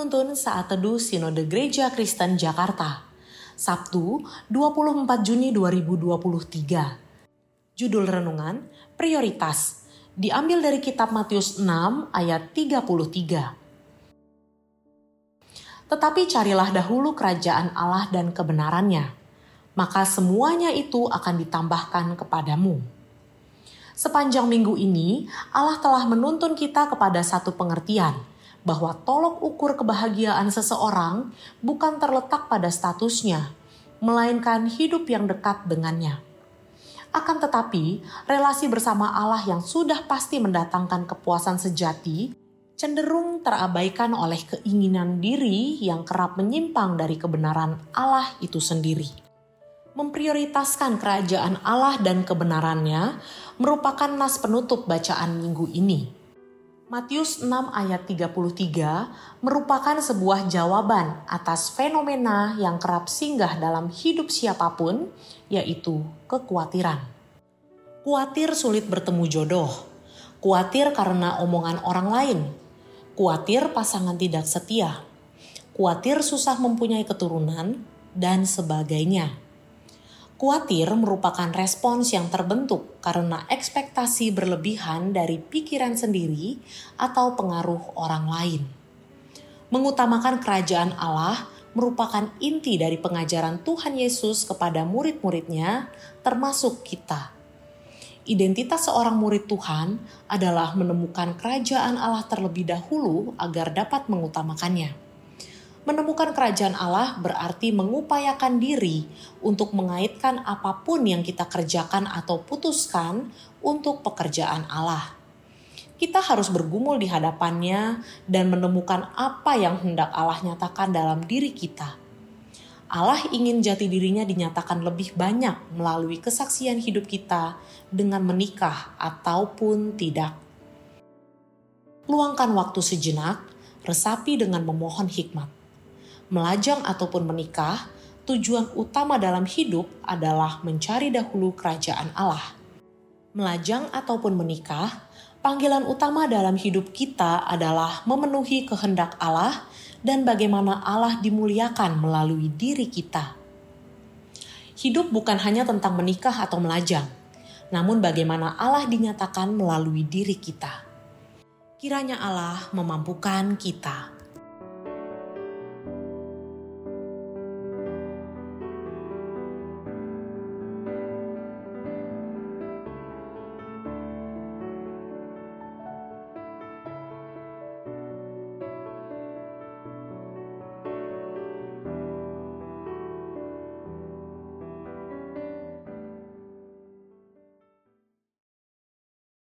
penuntun saat teduh Sinode Gereja Kristen Jakarta. Sabtu, 24 Juni 2023. Judul renungan, Prioritas, diambil dari kitab Matius 6 ayat 33. Tetapi carilah dahulu kerajaan Allah dan kebenarannya, maka semuanya itu akan ditambahkan kepadamu. Sepanjang minggu ini, Allah telah menuntun kita kepada satu pengertian – bahwa tolok ukur kebahagiaan seseorang bukan terletak pada statusnya, melainkan hidup yang dekat dengannya. Akan tetapi, relasi bersama Allah yang sudah pasti mendatangkan kepuasan sejati cenderung terabaikan oleh keinginan diri yang kerap menyimpang dari kebenaran Allah itu sendiri. Memprioritaskan kerajaan Allah dan kebenarannya merupakan nas penutup bacaan minggu ini Matius 6 ayat 33 merupakan sebuah jawaban atas fenomena yang kerap singgah dalam hidup siapa pun, yaitu kekhawatiran. Kuatir sulit bertemu jodoh, kuatir karena omongan orang lain, kuatir pasangan tidak setia, kuatir susah mempunyai keturunan, dan sebagainya. Kuatir merupakan respons yang terbentuk karena ekspektasi berlebihan dari pikiran sendiri atau pengaruh orang lain. Mengutamakan kerajaan Allah merupakan inti dari pengajaran Tuhan Yesus kepada murid-muridnya, termasuk kita. Identitas seorang murid Tuhan adalah menemukan kerajaan Allah terlebih dahulu agar dapat mengutamakannya Menemukan kerajaan Allah berarti mengupayakan diri untuk mengaitkan apa pun yang kita kerjakan atau putuskan untuk pekerjaan Allah. Kita harus bergumul di hadapannya dan menemukan apa yang hendak Allah nyatakan dalam diri kita. Allah ingin jati dirinya dinyatakan lebih banyak melalui kesaksian hidup kita dengan menikah ataupun tidak. Luangkan waktu sejenak, resapi dengan memohon hikmat melajang ataupun menikah, tujuan utama dalam hidup adalah mencari dahulu kerajaan Allah. Melajang ataupun menikah, panggilan utama dalam hidup kita adalah memenuhi kehendak Allah dan bagaimana Allah dimuliakan melalui diri kita. Hidup bukan hanya tentang menikah atau melajang, namun bagaimana Allah dinyatakan melalui diri kita. Kiranya Allah memampukan kita